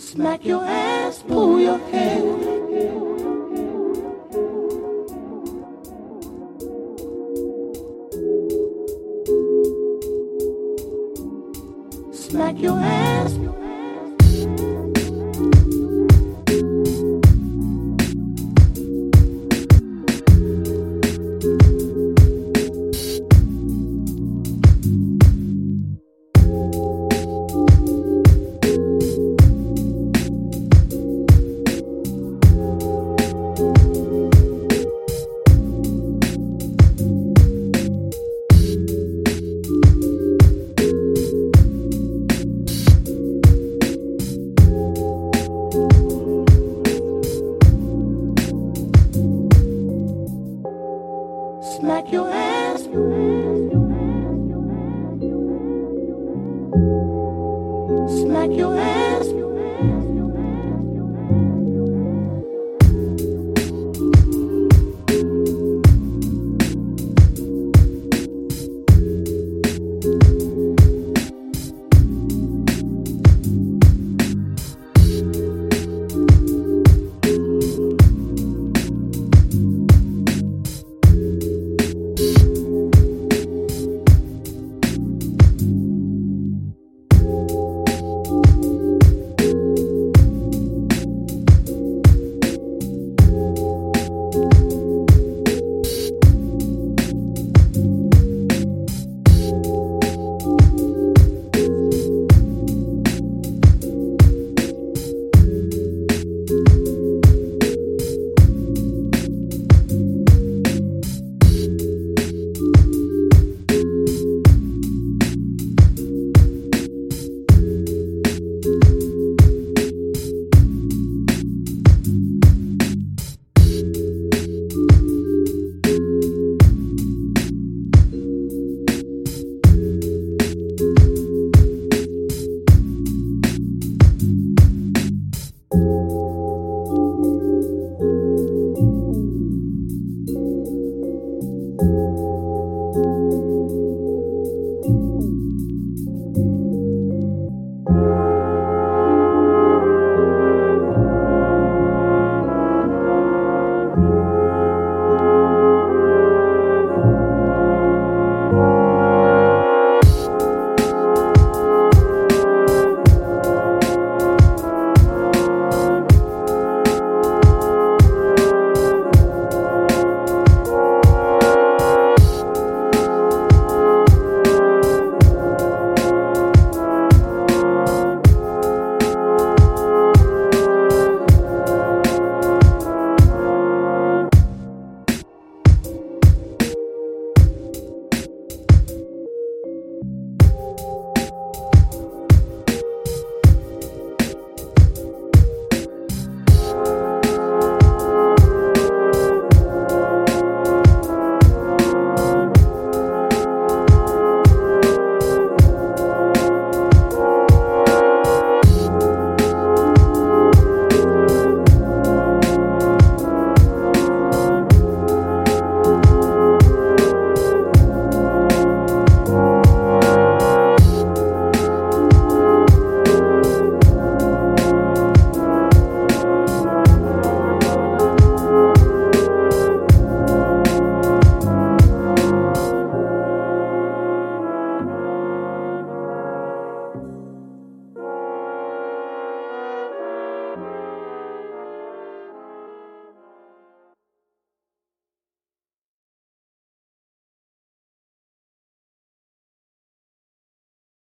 Smack your ass, pull your head. Smack your ass. Smack your ass. Smack your ass.